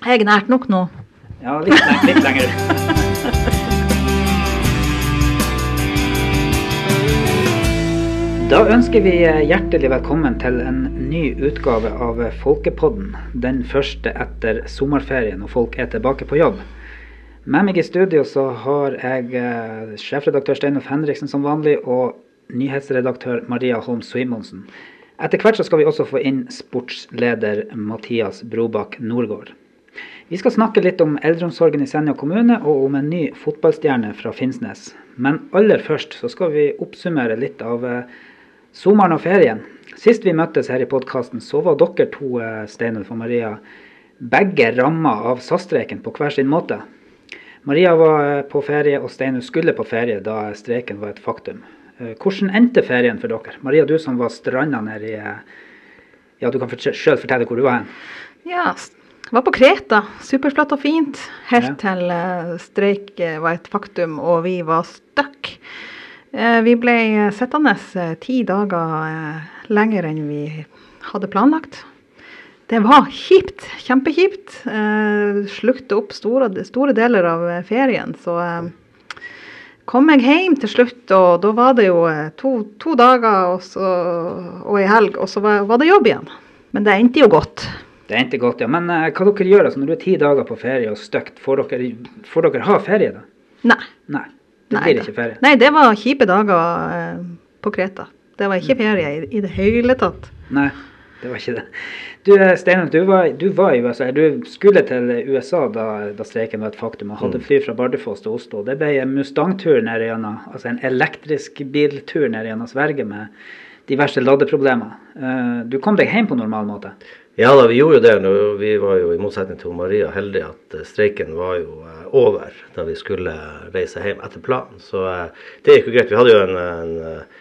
Jeg er nært nok nå. Ja, litt, litt lenger. Da ønsker vi hjertelig velkommen til en ny utgave av Folkepodden. Den første etter sommerferien og folk er tilbake på jobb. Med meg i studio så har jeg eh, sjefredaktør Steinulf Henriksen som vanlig, og nyhetsredaktør Maria Holm Simonsen. Etter hvert så skal vi også få inn sportsleder Mathias Brobakk Nordgård. Vi skal snakke litt om eldreomsorgen i Senja kommune og om en ny fotballstjerne fra Finnsnes. Men aller først så skal vi oppsummere litt av eh, sommeren og ferien. Sist vi møttes her i podkasten, så var dere to, eh, Steinulf og Maria, begge ramma av SAS-streiken på hver sin måte. Maria var eh, på ferie, og Steinulf skulle på ferie da streiken var et faktum. Hvordan endte ferien for dere? Maria, du som var stranda nede i Ja, du kan sjøl fortelle hvor du var hen. Ja, var på Kreta. Superflott og fint. Helt Ja. til eh, streik eh, var et faktum og vi var stuck. Eh, vi ble sittende ti dager lenger enn vi hadde planlagt. Det var kjipt. Kjempekjipt. Slukte opp store, store deler av ferien. Så kom jeg hjem til slutt, og da var det jo to, to dager og, så, og ei helg, og så var, var det jobb igjen. Men det endte jo godt. Det endte godt, ja. Men uh, hva dere gjør altså, når du er ti dager på ferie og støkt? Får dere, får dere ha ferie da? Nei. Nei. Det Nei blir da. ikke ferie. Nei, det var kjipe dager eh, på Kreta. Det var ikke ferie i, i det hele tatt. Nei, det var ikke det. Du eh, Steinar, du, var- du var i USA. Du skulle til USA da, da streiken var et faktum, og hadde fly fra Bardufoss til Oslo. Det ble en Mustang-tur ned gjennom, altså en elektrisk biltur ned gjennom Sverige med diverse ladeproblemer. Uh, Du kom deg hjem på normal måte? Ja da, vi gjorde jo det. Vi var jo i motsetning til Maria heldige at eh, streiken var jo eh, over da vi skulle reise hjem etter planen. Så eh, det gikk jo greit. Vi hadde jo en, en eh,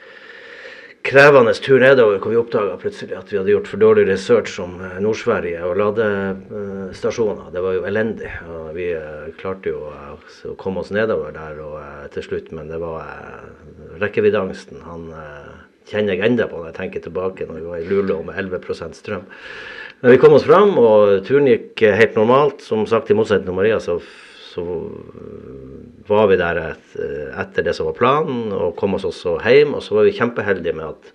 krevende tur nedover hvor vi oppdaga plutselig at vi hadde gjort for dårlig research om eh, Nord-Sverige og ladestasjoner. Det var jo elendig. Og vi eh, klarte jo eh, å komme oss nedover der og, eh, til slutt, men det var eh, rekkeviddeangsten. Han eh, kjenner jeg enda på når jeg tenker tilbake når vi var i Luleå med 11% strøm. Men vi kom oss fram, og turen gikk eh, helt normalt. Som sagt, i motsetning til Maria, så, så var vi der et, etter det som var planen, og kom oss også hjem. Og så var vi kjempeheldige med at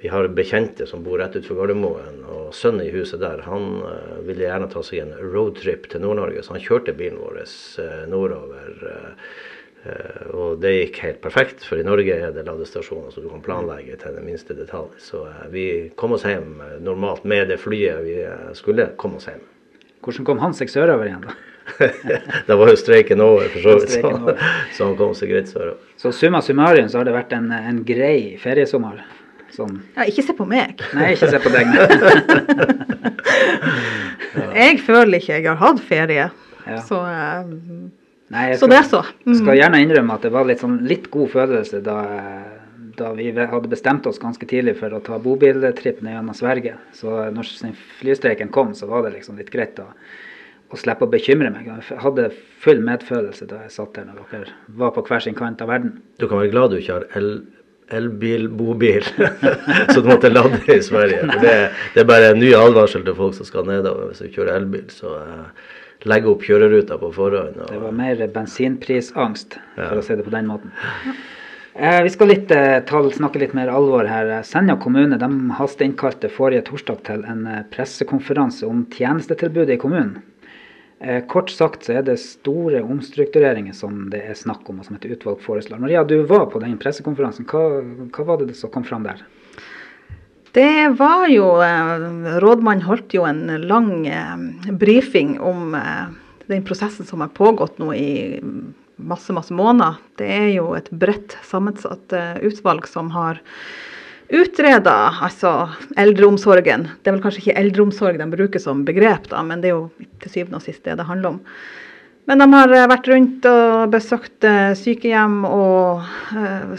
vi har bekjente som bor rett utenfor Gardermoen. Og sønnen i huset der, han eh, ville gjerne ta seg en roadtrip til Nord-Norge, så han kjørte bilen vår eh, nordover. Eh, og det gikk helt perfekt, for i Norge er det ladestasjoner så du kan planlegge til den minste detalj. Så eh, vi kom oss hjem eh, normalt med det flyet vi skulle komme oss hjem. Hvordan kom han seg sørover igjen, da? da var jo streiken over, for så vidt. Så, så han kom seg greit sørover. Så summa summarum så har det vært en, en grei feriesommer. Sånn. Ja, ikke se på meg. Nei, ikke se på deg. Jeg føler ikke jeg har hatt ferie. Ja. Så, eh, Nei, jeg så skal- det er så. Mm. skal gjerne innrømme at det var litt, sånn, litt god følelse da, da vi hadde bestemt oss ganske tidlig for å ta bobiltripp ned gjennom Sverige. Så når flystreiken kom, så var det liksom litt greit å, å slippe å bekymre meg. Jeg hadde full medfølelse da jeg satt her når dere var på hver sin kant av verden. Du kan være glad du ikke har el elbil, bobil, så du måtte lade i Sverige. For det, det er bare en ny advarsel til folk som skal nedover hvis du kjører elbil. Så eh, legg opp kjøreruta på forhånd. Det var mer bensinprisangst, Ja. for å si det på den måten. Eh, vi skal litt, eh, ta, snakke litt mer alvor her. Senja kommune de hasteinnkalte forrige torsdag til en eh, pressekonferanse om tjenestetilbudet i kommunen. Eh, kort sagt så er det store omstruktureringer som det er snakk om, og som et utvalg foreslår. Maria, du var på den pressekonferansen. Hva, hva var det som kom fram der? Det var jo eh, Rådmannen holdt jo en lang eh, brifing om eh, den prosessen som har pågått nå i masse, masse måneder. Det er jo et bredt sammensatt utvalg som har utreda altså eldreomsorgen. Det er vel kanskje ikke eldreomsorg de bruker som begrep, da, men det er jo til syvende og sist det det handler om. Men de har vært rundt og besøkt eh, sykehjem og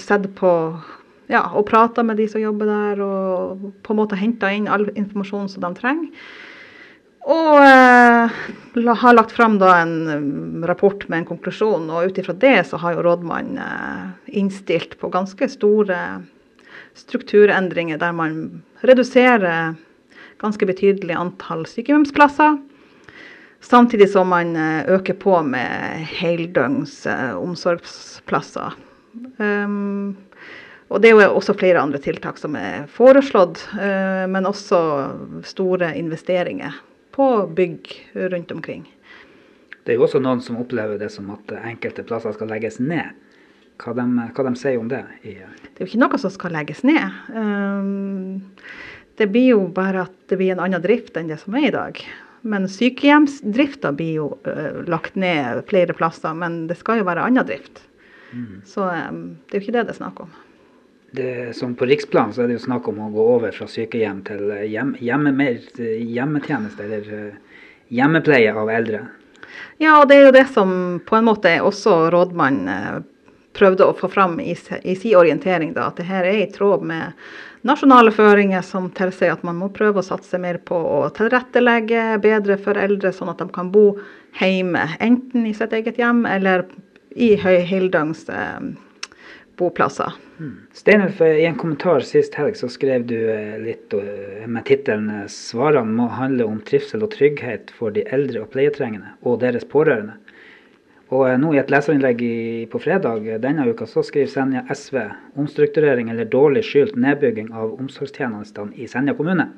sett på ja, og prata med de som jobber der, og på en måte henta inn all informasjon som de trenger. Og eh, har lagt fram da en um, rapport med en konklusjon, og ut ifra det så har jo rådmannen eh, innstilt på ganske store strukturendringer, der man reduserer ganske betydelig antall sykehjemsplasser. Samtidig som man eh, øker på med heldøgns eh, omsorgsplasser. Um, og det er jo også flere andre tiltak som er foreslått, uh, men også store investeringer på bygg rundt omkring. Det er jo også noen som opplever det som at enkelte plasser skal legges ned. Hva de, hva de sier om det? det er jo ikke noe som skal legges ned. Um, det blir jo bare at det blir en annen drift enn det som er i dag. Men sykehjemsdrifta blir jo uh, lagt ned flere plasser, men det skal jo være annen drift. Mm. Så um, det er jo ikke det det er snakk om. Det, som på riksplan så er det jo snakk om å gå over fra sykehjem til hjem, hjemme, mer, hjemmetjeneste, eller uh, hjemmepleie av eldre. Ja, og det er jo det som på en måte også rådmannen prøvde å få fram i, i sin orientering, da, at det her er i tråd med nasjonale føringer som tilsier at man må prøve å satse mer på å tilrettelegge bedre for eldre, sånn at de kan bo hjemme, enten i sitt eget hjem eller i heldøgns eh, boplasser. Steinulf, i en kommentar sist helg så skrev du eh, litt eh, med tittelen eh, 'Svarene må handle om trivsel og trygghet for de eldre og pleietrengende og deres pårørende'. Og nå I et leserinnlegg på fredag denne uka så skriver Senja SV omstrukturering eller dårlig skyldt nedbygging av omsorgstjenestene i Senja kommune.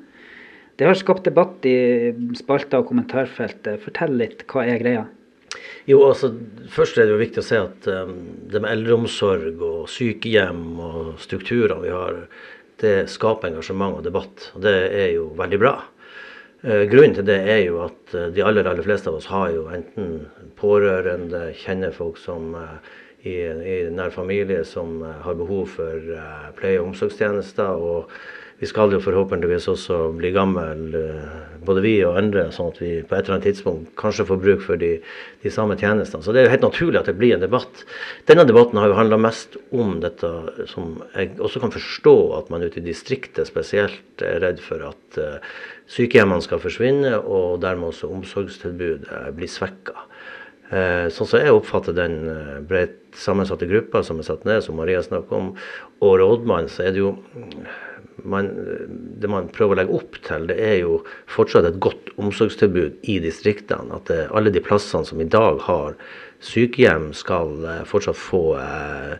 Det har skapt debatt i spalter og kommentarfeltet. Fortell litt, hva er greia? Jo, altså Først er det jo viktig å se at um, det med eldreomsorg og sykehjem og strukturene vi har, det skaper engasjement og debatt. Og det er jo veldig bra. Uh, grunnen til det er jo at uh, de aller, aller fleste av oss har jo enten pårørende, kjenner folk som uh, i, i nær familie som har behov for pleie- og omsorgstjenester. og vi skal jo forhåpentligvis også bli gammel, eh, både vi og andre, sånn at vi på et eller annet tidspunkt kanskje får bruk for de, de samme tjenestene. Så det er jo helt naturlig at det blir en debatt. Denne debatten har jo handla mest om dette som jeg også kan forstå at man ute i distriktet spesielt er redd for at uh, sykehjemmene skal forsvinne, og dermed også omsorgstilbudet blir svekka. Uh, sånn som jeg oppfatter den uh, bredt sammensatte gruppa som er satt ned, som Maria snakker om, og rådmannen, så er det jo man, det man prøver å legge opp til, det er jo fortsatt et godt omsorgstilbud i distriktene. At det, alle de plassene som i dag har sykehjem, skal eh, fortsatt få eh,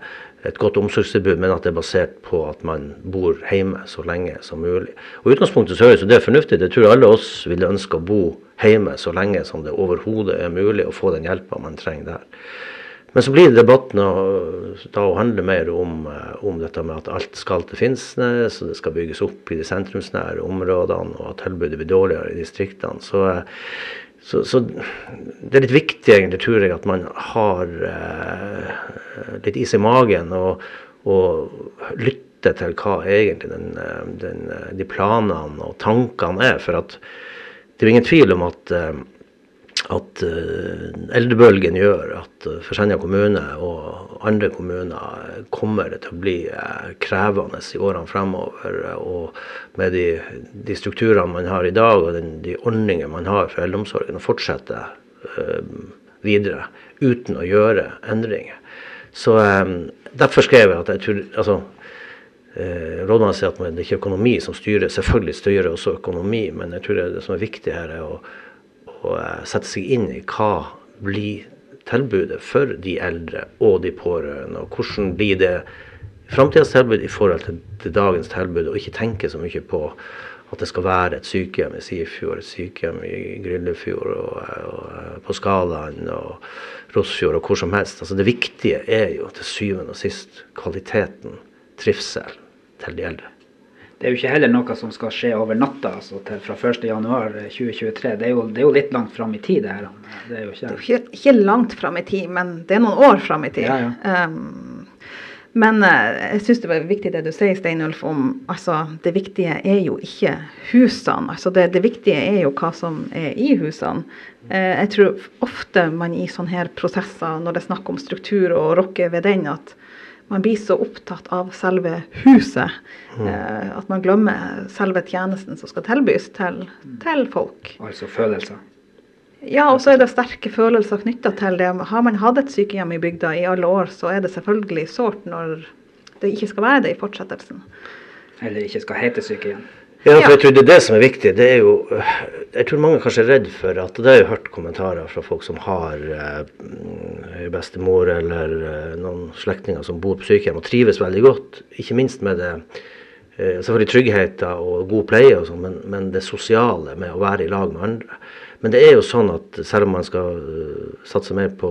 et godt omsorgstilbud, men at det er basert på at man bor hjemme så lenge som mulig. Og utgangspunktet så høres det fornuftig Det tror alle oss ville ønske å bo hjemme så lenge som det overhodet er mulig, å få den hjelpa man trenger der. Men så blir debatten da å handle mer om, eh, om, dette med at alt skal til Finnsnes, og det skal bygges opp i de sentrumsnære områdene, og at tilbudet blir dårligere i distriktene. Så, eh, så, så, det er litt viktig, egentlig, tror jeg, at man har eh, litt is i magen og, og lytter til hva egentlig den, eh, den, de planene og tankene er. For at det er jo ingen tvil om at eh, at uh, eldrebølgen gjør at uh, for Senja kommune og andre kommuner kommer det til å bli krevende i årene fremover. og med de, de, strukturene man har i dag og den, de ordninger man har for eldreomsorgen, å fortsette videre uten å gjøre endringer. Så Derfor skrev jeg at jeg tror altså, Rådmannen sier at det ikke er økonomi som styrer. Selvfølgelig styrer også økonomi, men jeg tror det, som er viktig her, er å å eh, sette seg inn i hva blir tilbudet for de eldre og de pårørende, og hvordan blir det framtidas tilbud i forhold til, til, dagens tilbud, og ikke tenke så mye på at det skal være et sykehjem i Sifjord, et sykehjem i Gryllefjord, og, og, på Skalaen og Rossfjord og hvor som helst. Altså Det viktige er jo til syvende og sist kvaliteten, trivsel til de eldre. Det er jo ikke heller noe som skal skje over natta, altså til fra 1.1.2023. Det, er jo, det er jo litt langt fram i tid, det her. Det er jo ikke, det er ikke, ikke langt fram i tid, men det er noen år fram i tid. Ja, ja. Um, men uh, jeg syns det var viktig det du sier, Steinulf, om altså det viktige er jo ikke husene. Altså det, det viktige er jo hva som er i husene. Uh, jeg tror ofte man i sånne her prosesser, når det er snakk om struktur og rokke ved den, at man blir så opptatt av selve huset mm. eh, at man glemmer selve tjenesten som skal tilbys til, til folk. Altså følelser? Ja, og så er det sterke følelser knytta til det. Har man hatt et sykehjem i bygda i alle år, så er det selvfølgelig sårt når det ikke skal være det i fortsettelsen. Eller ikke skal hete sykehjem. Ja, for jeg tror det er det som er viktig. Det er jo, jeg tror mange kanskje er redd for at Det har jeg hørt kommentarer fra folk som har eh, bestemor eller eh, noen slektninger som bor på sykehjem og trives veldig godt. Ikke minst med det eh, selvfølgelig tryggheten og god pleie, og sånt, men, men, det sosiale med å være i lag med andre. Men det er jo sånn at selv om man skal uh, satse mer på,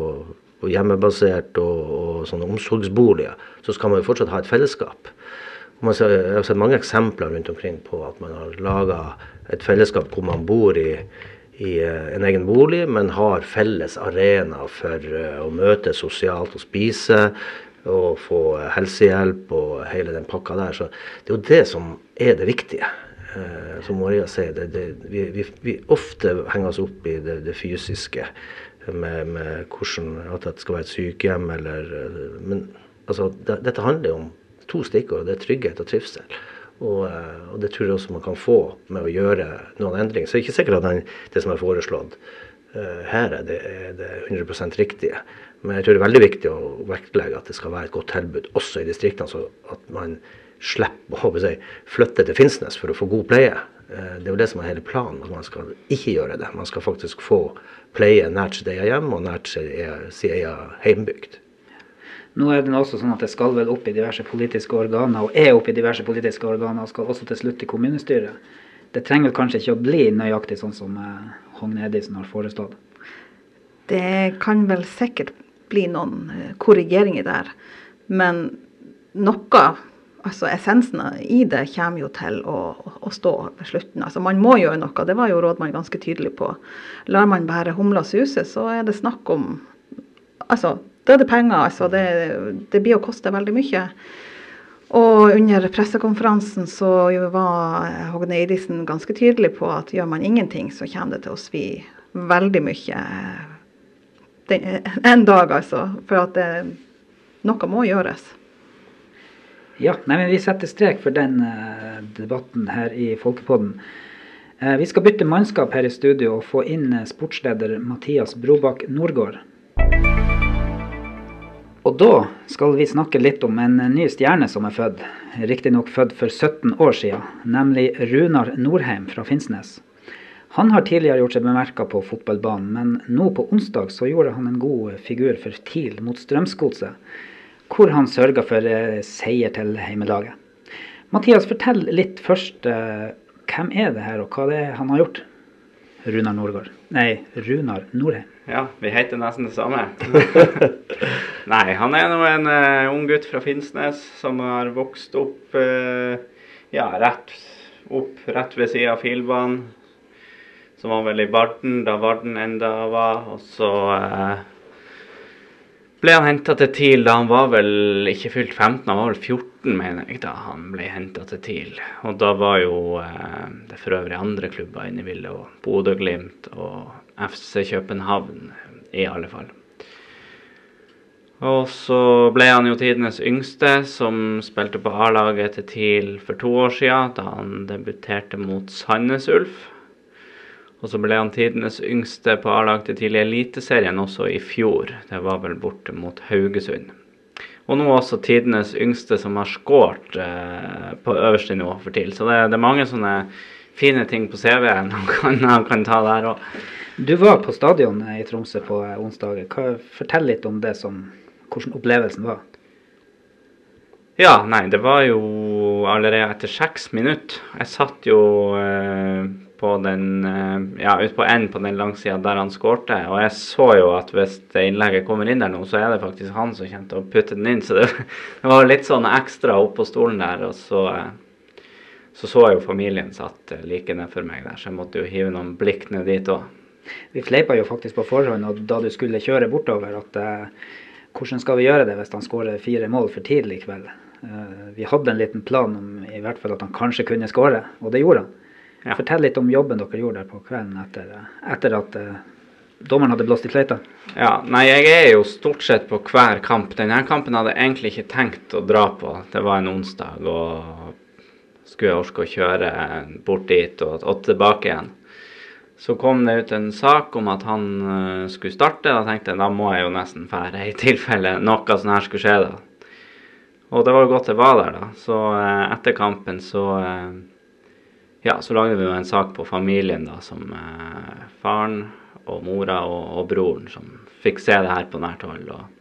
på hjemmebasert og, og sånne omsorgsboliger, så skal man jo fortsatt ha et fellesskap. Jeg har sett mange eksempler rundt omkring på at man har laga et fellesskap hvor man bor i, i, eh, en egen bolig, men har felles arena for eh, å møte sosialt og spise og få helsehjelp og hele den pakka der. Så det er jo det som er det viktige. Eh, som Maria sier, det, det, vi, vi, vi, ofte henger oss opp i det, det fysiske. Med, med, hvordan, at det skal være et sykehjem eller Men altså, det, dette handler jo om to stikkord. Det er trygghet og trivsel. Og, eh, og, det tror jeg også man kan få med å gjøre noen endringer. Så det er ikke sikkert at den, det som er foreslått uh, her, er det, er det 100% riktige. Men jeg tror det er veldig viktig å vektlegge at det skal være et godt tilbud også i distriktene, så at man slipper å si, flytte til Finnsnes for å få god pleie. Uh, det er jo det som er hele planen, at man skal ikke gjøre det. Man skal faktisk få pleie nært sitt eget hjem og nært sin egen heimbygd. Nå er det også sånn at det skal vel opp i diverse politiske organer, og er opp i diverse politiske organer, og skal også til slutt i kommunestyret. Det trenger vel kanskje ikke å bli nøyaktig sånn som eh, Hogne Edison har foreslått? Det kan vel sikkert bli noen eh, korrigeringer der. Men noe, altså essensen i det, kommer jo til å, å stå ved slutten. Altså Man må gjøre noe, det var jo rådmannen ganske tydelig på. Lar man bare humla suse, så er det snakk om altså da er det penger. altså. Det, det blir å koste veldig mye. Og under pressekonferansen så var Hogne Eidisen ganske tydelig på at gjør man ingenting, så kommer det til å svi veldig mye en dag, altså. For at det, noe må gjøres. Ja, nei, men vi setter strek for den uh, debatten her i Folkepodden. Uh, vi skal bytte mannskap her i studio og få inn sportsleder Mathias Brobakk Nordgård. Og da skal vi snakke litt om en ny stjerne som er født. Riktignok født for 17 år siden, nemlig Runar Norheim fra Finnsnes. Han har tidligere gjort seg bemerka på fotballbanen, men nå på onsdag så gjorde han en god figur for TIL mot Strømsgodset, hvor han sørga for eh, seier til heimelaget. Mathias, fortell litt først. Eh, hvem er det her, og hva det er han har gjort? Runar Norgård. Nei, Runar Norheim. Ja, vi heter nesten det samme. Nei, han er nå en uh, ung gutt fra Finnsnes som har vokst opp uh, ja, rett opp rett ved sida av Filbanen. Som var vel i Varden da Varden enda var. Og så uh, ble han henta til TIL da han var vel ikke fylt 15, han var vel 14, mener jeg, da han ble henta til TIL. Og da var jo det for øvrig andre klubber inne i bildet, og Bodø-Glimt og FC København i alle fall. Og så ble han jo tidenes yngste, som spilte på A-laget til TIL for to år siden, da han debuterte mot Sandnes Ulf. Og så ble han tidenes yngste på A-lag til tidlig Eliteserien også i fjor. Det var vel borte mot Haugesund. Og nå også tidenes yngste som har skåret eh, på øverste nivå for TIL. Så det, det, er mange sånne fine ting på CV-en han kan, han kan ta der òg. Du var på stadion i Tromsø på onsdag. Fortell litt om det som, hvordan opplevelsen var. Ja, nei, det var jo allerede etter seks minutter. Jeg satt jo eh, på den eh, ja, ut på enden på den langsida der han skårte. Og jeg så jo at hvis det innlegget kommer inn der nå, så er det faktisk han som kommer til å putte den inn. Så det, det var litt sånn ekstra opp på stolen der. Og så eh, så, så jo familien satt eh, like nedfor meg der, så jeg måtte jo hive noen blikk ned dit òg. Vi fleipa jo faktisk på forhånd og da du skulle kjøre bortover at eh, hvordan skal vi gjøre det hvis han skårer fire mål for tidlig i kveld? Eh, vi hadde en liten plan om i hvert fall at han kanskje kunne skåre, og det gjorde han. Ja. Fortell litt om jobben dere gjorde der på kvelden etter, etter at eh, dommeren hadde blåst i fløyta. Ja, nei, jeg er jo stort sett på hver kamp. Denne kampen hadde jeg egentlig ikke tenkt å dra på. Det var en onsdag, og skulle jeg orke å kjøre bort dit og, og tilbake igjen. Så kom det ut en sak om at han uh, skulle starte. Da tenkte jeg da må jeg jo nesten fære i tilfelle noe sånt her skulle skje. da. Og det var jo godt jeg var der, da. Så uh, etter kampen så uh, ja, så lagde vi jo en sak på familien, da, som faren og mora og, og, broren som fikk se det her på nært hold. Og,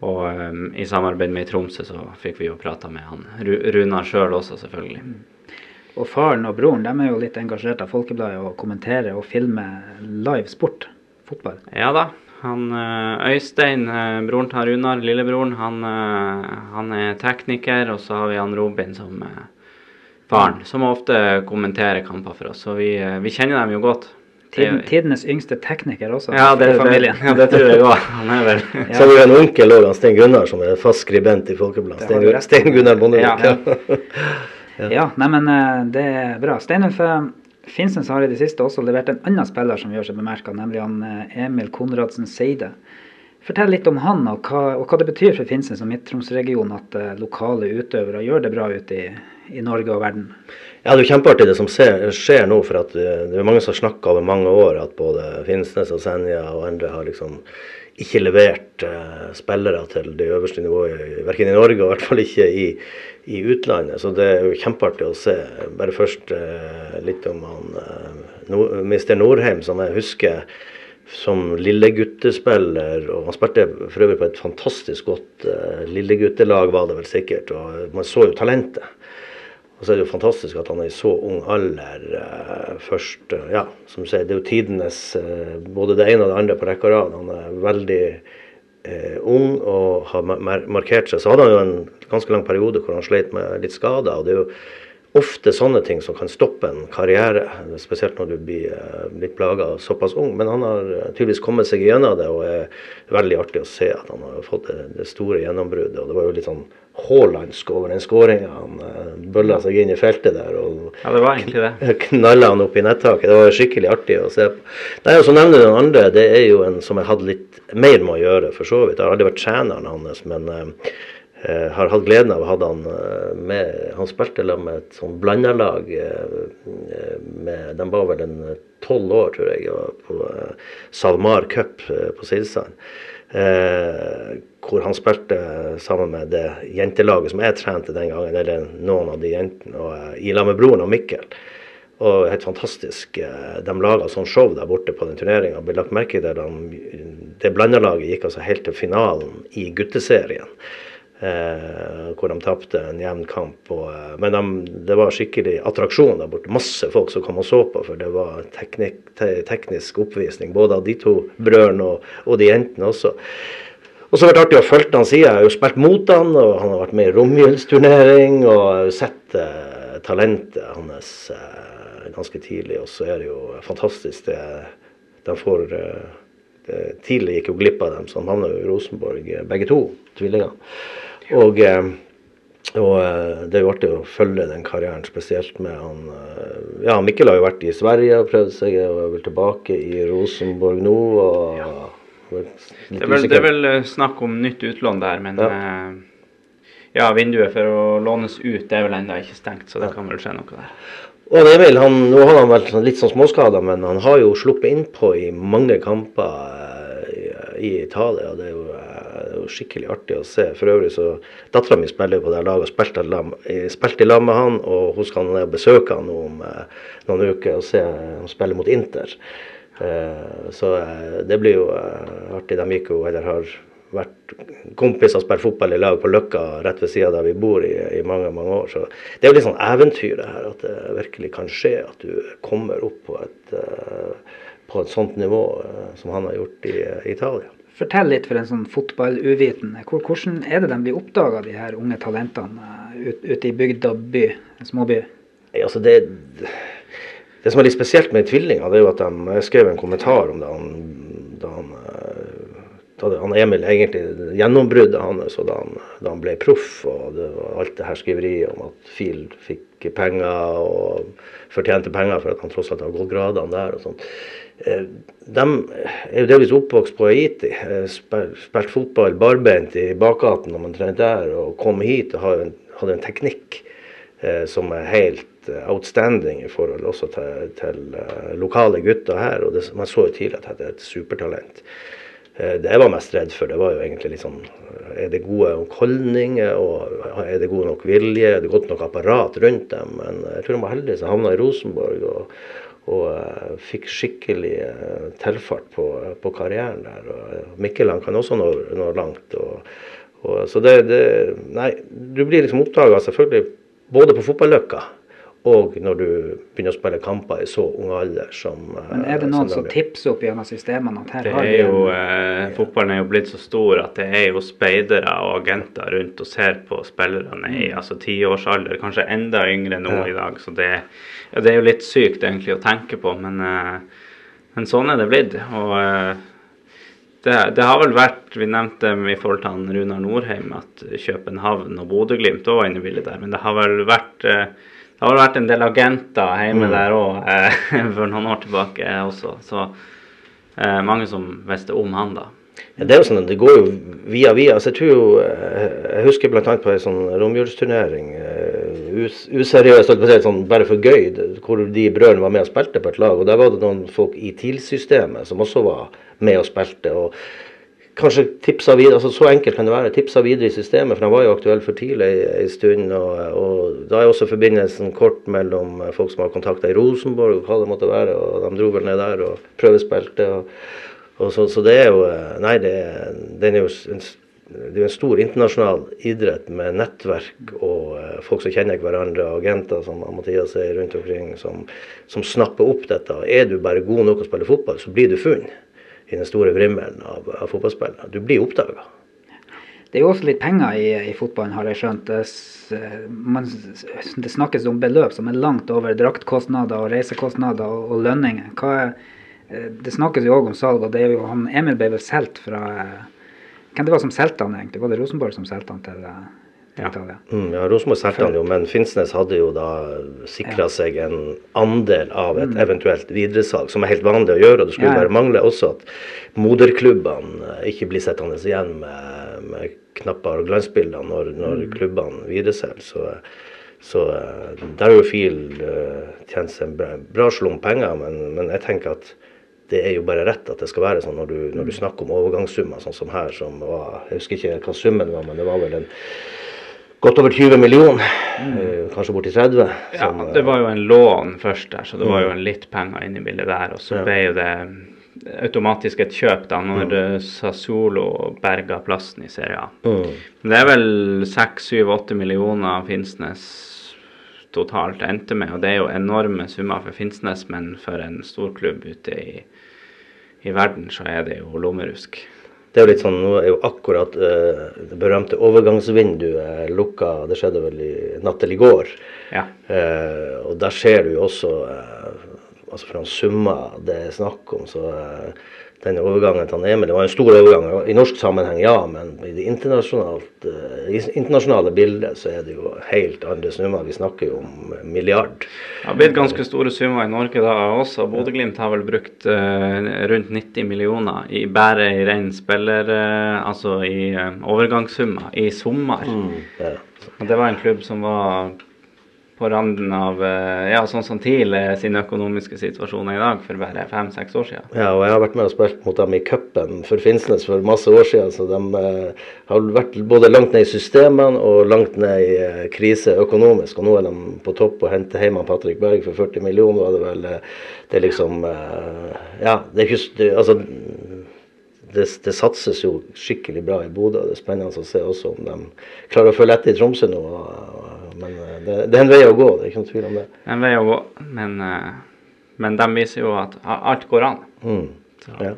og um, i samarbeid med i Tromsø så fikk vi jo prata med han Runar sjøl også, selvfølgelig. Mm. Og faren og broren de er jo litt engasjert av Folkebladet og kommenterer og filmer live sport, fotball. Ja da. Han Øystein, broren til Runar, lillebroren, han, han, er tekniker. Og så har vi han Robin som faren, som ofte kommenterer kamper for oss. Så vi, vi kjenner dem jo godt. Tiden, tidenes yngste tekniker også. Ja, det, det, ja, det tror jeg òg. Han er vel ja. Så har vi en onkel òg, Sten Gunnar, som er fast skribent i Folkebladet. Sten, Stein, Gunnar Bondevik. Ja, ja. ja, nei, men eh, det er bra. Steinulf eh, Finnsens har i det siste også levert en annen spiller som gjør seg bemerka, nemlig han eh, Emil Konradsen Seide. Fortell litt om han, og hva, og hva det betyr for Finnsnes og Midt-Troms-regionen at lokale utøvere gjør det bra ute i, i Norge og verden. Ja, Det er jo kjempeartig det som skjer nå. for at eh, Det er mange som har snakka over mange år at både Finnsnes og Senja og andre har liksom ikke levert uh, spillere til det øverste nivået, verken i Norge og i hvert fall ikke i, i, utlandet. Så det er jo kjempeartig å se. Bare først uh, litt om han uh, no, Mr. Norheim, som jeg husker som lilleguttespiller. og Han spilte for øvrig på et fantastisk godt uh, lilleguttelag, var det vel sikkert. og Man så jo talentet. Og så er det jo fantastisk at han er i så ung alder uh, først. Uh, ja, som du sier, Det er jo tidenes uh, både det ene og det andre på rekke og rad. Han er veldig ung og har mar markert seg. Så hadde han jo en ganske lang periode hvor han sleit med litt skader. og det er jo ofte sånne ting som kan stoppe en karriere, spesielt når du blir litt plaga såpass ung. Men han har tydeligvis kommet seg gjennom det, og er veldig artig å se at han har fått det, det store gjennombruddet. og det var jo litt sånn haalandsk over den skåringa. Han uh, bølla seg inn i feltet der og ja, det var egentlig det. knalla han opp i nettaket. Det var skikkelig artig å se på. Nei, og Så nevner du den andre. Det er jo en som jeg hadde litt mer med å gjøre, for så vidt. Jeg har aldri vært treneren hans, men uh, har hatt gleden av å ha han med. Han spilte med et sånn blandalag. med, de var vel en tolv år, tror jeg, på SalMar Cup på Silsand. Eh, hvor han spilte sammen med det jentelaget som jeg trente den gangen, eller noen av de jentene, og i lag med broren og Mikkel. Og helt fantastisk. Eh, de laga sånn show der borte på den turneringa. Ble lagt merke til de, det blandalaget gikk altså helt til finalen i gutteserien. Eh, hvor de tapte en jevn kamp. Og, eh, men de, det var skikkelig attraksjon der borte. Masse folk som kom og så på, for det var teknik, te, teknisk oppvisning. Både av de to brødrene og, og de jentene også. Og så har det vært artig å følge han siden. Jeg har jo spilt mot han, og han har vært med i romjulsturnering. Og har jo sett eh, talentet hans eh, ganske tidlig. Og så er det jo fantastisk det de får eh, Tidlig gikk jo glipp av dem, så han havna i Rosenborg, eh, begge to tvillingene. Og, eh, og, eh, det er jo artig å følge den karrieren, spesielt med han eh, Ja, Mikkel har jo vært i Sverige og prøvd seg, og er vel tilbake i Rosenborg nå. og ja. Det, er vel, det er vel snakk om nytt utlån der, men ja. ja. vinduet for å lånes ut det er vel ennå ikke stengt, så det ja. kan vel skje noe der. Og Emil, han, Nå har han vært litt sånn småskada, men han har jo sluppet innpå i mange kamper i, i Italia. og det er jo jo skikkelig artig å se. For øvrig så Dattera mi spiller på det laget og spilte, i lag med han. Og hun skal besøke han om eh, noen uker og se han spille mot Inter. Eh, så eh, det blir jo eh, artig. De gikk jo, eller har vært kompiser og spilt fotball i lag på Løkka rett ved sida der vi bor i, i, mange mange år. Så det er jo litt sånn eventyr det her, at det virkelig kan skje at du kommer opp på et, på et sånt nivå som han har gjort i Italia. Fortell litt for en sånn fotballuvitende. Hvordan er det de blir oppdaga, de her unge talentene ute i bygd og by, småby? Altså det, det som er litt spesielt med tvillinger, det er jo at de, skrev en kommentar om det da han da han Emil egentlig gjennombruddet hans da, da han ble proff. og det Alt det her skriveriet om at Fil fikk penger og fortjente penger for at han tross alt har gått gradene der. og sånt. Eh, de er jo delvis oppvokst på Haiti. Spilte fotball barbeint i bakgaten når man trente der, og kom hit og hadde en, hadde en teknikk eh, som er helt eh, outstanding i forhold også til, til lokale gutter her. og det, Man så jo tidlig at dette er et supertalent. Eh, Det jeg var mest redd for, det var jo egentlig sånn Er det gode nok holdninger, og er det god nok vilje, er det godt nok apparat rundt dem? Men jeg tror de var heldige som havna i Rosenborg og, og eh, fikk skikkelig tilfart på, på karrieren der. Og Mikkel han kan også nå, nå langt. Og, og, så det, det Nei, du blir liksom oppdaga selvfølgelig både på fotballøkka og når du begynner å spille kamper i så ung alder som eh, Men er det noen som de gjør. tipser opp gjennom systemene at her Det har vi jo, en eh, fotballen er jo blitt så stor at det er jo speidere og agenter rundt og ser på spillerne i altså tiårsalder, kanskje enda yngre nå Ja. i dag. Så det, ja, det er jo litt sykt egentlig å tenke på, men, eh, men sånn er det blitt. Og eh, det, det har vel vært Vi nevnte i forhold til han Runar Norheim at København og Bodø-Glimt òg var inne i bildet der, men det har vel vært eh, det har vært en del agenter hjemme Mm. der òg eh, for noen år tilbake også. Så eh, mange som visste om han da. Ja, det er jo sånn, at det går jo via via. Altså, jeg tror jo, eh, jeg husker bl.a. på en sånn romjulsturnering, eh, us, useriøst, sånn, bare for gøy, hvor de brødrene var med og spilte på et lag. og Der var det noen folk i TIL-systemet som også var med og spilte. og Kanskje tipsa videre, altså så enkelt kan det være, tipsa videre i systemet, for han var jo aktuell for tidlig en stund. Og, og Da er også forbindelsen kort mellom folk som har kontakta i Rosenborg, og hva det måtte være. og De dro vel ned der og prøvespilte. og og så, så det er jo Nei, det den er jo en, det er en stor internasjonal idrett med nettverk og eh, folk som kjenner hverandre, agenter som Mathias er rundt omkring, som, som snapper opp dette. Er du bare god nok å spille fotball, så blir du funnet i den store vrimmelen av, av fotballspillere. Du blir oppdaga. Det er jo også litt penger i, i fotballen, har jeg skjønt. Det, man, det snakkes om beløp som er langt over draktkostnader og reisekostnader og, og lønninger. Er, eh, det snakkes jo òg om salg, og det er jo han Emil ble vel solgt fra eh, Hvem det var som solgte han egentlig? Var det Rosenborg som solgte han til, eh, til Ja. Italia? Mm, ja, Rosenborg solgte han jo, men Finnsnes hadde jo da sikra seg en andel av et eventuelt videresalg, som er helt vanlig å gjøre. og Det skulle Ja, ja. bare mangle også at moderklubbene eh, ikke blir sittende igjen med, med knapper og glansbilder når, når klubbene videreselger. Så, så eh, der har jo FIL uh, tjent seg en bra, bra slump penger, men, men jeg tenker at det er jo bare rett at det skal være sånn når du, når du snakker om overgangssummer, sånn som her, som var Jeg husker ikke hva summen var, men det var vel en godt over 20 millioner. mm. Kanskje borti 30. Ja, som, eh, det var jo en lån først der, så det var jo en litt penger inne i bildet der. Og så Ja. ble jo det automatisk et kjøp da når mm. Sassuolo berga plassen i Serie A. mm. Det er vel 6-7-8 millioner Finnsnes totalt endte med, og det er jo enorme summer for Finnsnes, men for en storklubb ute i, i verden så er det jo lommerusk. Det er jo litt sånn, Nå er jo akkurat eh, det berømte overgangsvinduet lukka. Det skjedde vel i natt til i går. Ja. Eh, og der ser du jo også eh, altså fra summer det er snakk om, så eh, den overgangen til Emil Det var en stor overgang i norsk sammenheng, ja, men i det eh, internasjonale bildet så er det jo helt andre summer. Vi snakker jo om milliard. Det har blitt ganske store summer i Norge da også. Bodø-Glimt har vel brukt eh, rundt 90 millioner i bare i ren spiller... eh, altså i eh, overgangssummer i sommer. Ja. Og det var en klubb som var på randen av eh, ja, sånn som TIL sin økonomiske situasjon er i dag, for bare fem-seks år siden. Ja, og jeg har vært med og spilt mot dem i cupen for Finnsnes for masse år siden. Så de eh, har vært både langt ned i systemene og langt ned i eh, krise økonomisk. Og nå er de på topp og henter hjem Patrick Berg for 40 millioner. var Det vel, eh, det er liksom eh, Ja, det er ikke Altså det, det satses jo skikkelig bra i Bodø. Det er spennende å se også om de klarer å følge etter i Tromsø nå. Men eh, det, det er en vei å gå, det er ikke noen tvil om det. En vei å gå, men, eh, men de viser jo at alt går an. Mm. Så. Ja.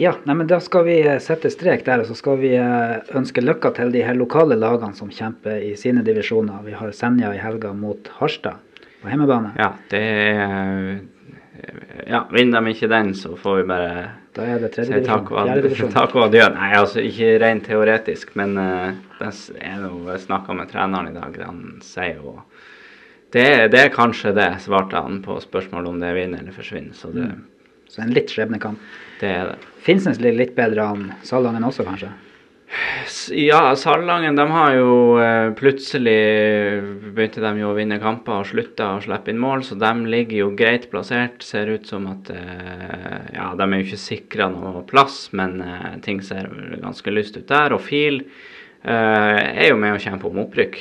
Ja, nei, men da skal vi eh, sette strek der, og så skal vi ønske lykke til de her lokale lagene som kjemper i sine divisjoner. Vi har Senja i helga mot Harstad på hjemmebane. Ja, det er Ja, vinner de ikke den, så får vi bare Da er det tredje divisjon. takk og adjø. Nei, altså ikke rent teoretisk, men uh, det er jo Jeg snakka med treneren i dag. Han sier jo det, det er kanskje det, svarte han på spørsmålet om det vinner eller forsvinner. Så det, Så en litt skjebnekamp. det er det. Finnsnes ligger litt bedre an Salangen også, kanskje? Ja, Salangen de har jo eh, plutselig begynte de jo å vinne kamper og slutta å slippe inn mål, så de ligger jo greit plassert. Ser ut som at eh, Ja, de er jo ikke sikra noe plass, men eh, ting ser ganske lyst ut der. Og FIL er jo med å kjempe om opprykk.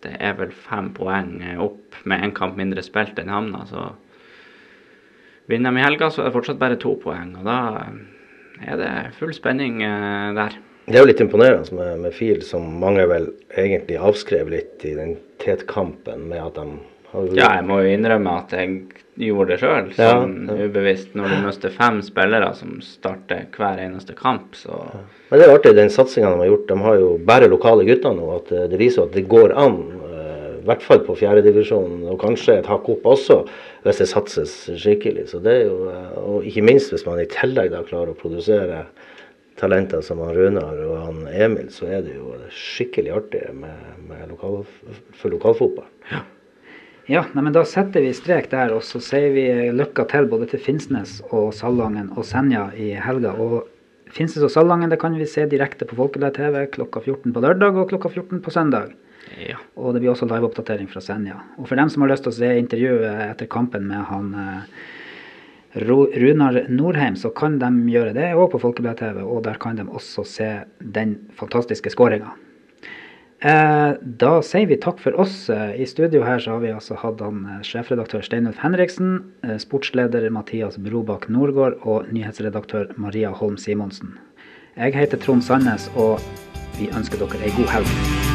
det er vel fem poeng opp med én kamp mindre spilt enn Hamna, så vinner de i helga, så er det fortsatt bare to poeng. og da er det full spenning uh, der. Det er jo litt imponerende med, med FIL, som mange vel egentlig avskrev litt i den tetkampen med at de Ja, jeg må jo innrømme at jeg gjorde det sjøl, sånn ja, ja. ubevisst. Når du mister fem spillere som starter hver eneste kamp, så ja. Men det er artig, den satsinga de har gjort. De har jo bare lokale gutter nå. at Det viser at det går an i hvert fall på fjerdedivisjon, og kanskje et hakk opp også, hvis det satses skikkelig. Så det er jo, og Ikke minst hvis man i tillegg da klarer å produsere talenter som han Runar og han Emil, så er det jo skikkelig artig med, med lokal, for lokalfotball. Ja. Ja, nei, men Da setter vi strek der, og så sier vi lykke til både til Finnsnes og Salangen og Senja i helga. Og Finnsnes og Salangen det kan vi se direkte på Folkeblad TV klokka 14 på lørdag og klokka 14 på søndag. Ja. Og det blir også liveoppdatering fra Senja. Og for dem som har lyst til å se intervjuet etter kampen med han eh, Runar Norheim, så kan de gjøre det òg på Folkeblad TV. Og der kan de også se den fantastiske skåringa. Eh, da sier vi takk for oss. Eh, I studio her så har vi altså hatt han eh, sjefredaktør Steinulf Henriksen, sportsleder Mathias Brobakk Nordgård og nyhetsredaktør Maria Holm Simonsen. Jeg heter Trond Sandnes, og vi ønsker dere ei god helg.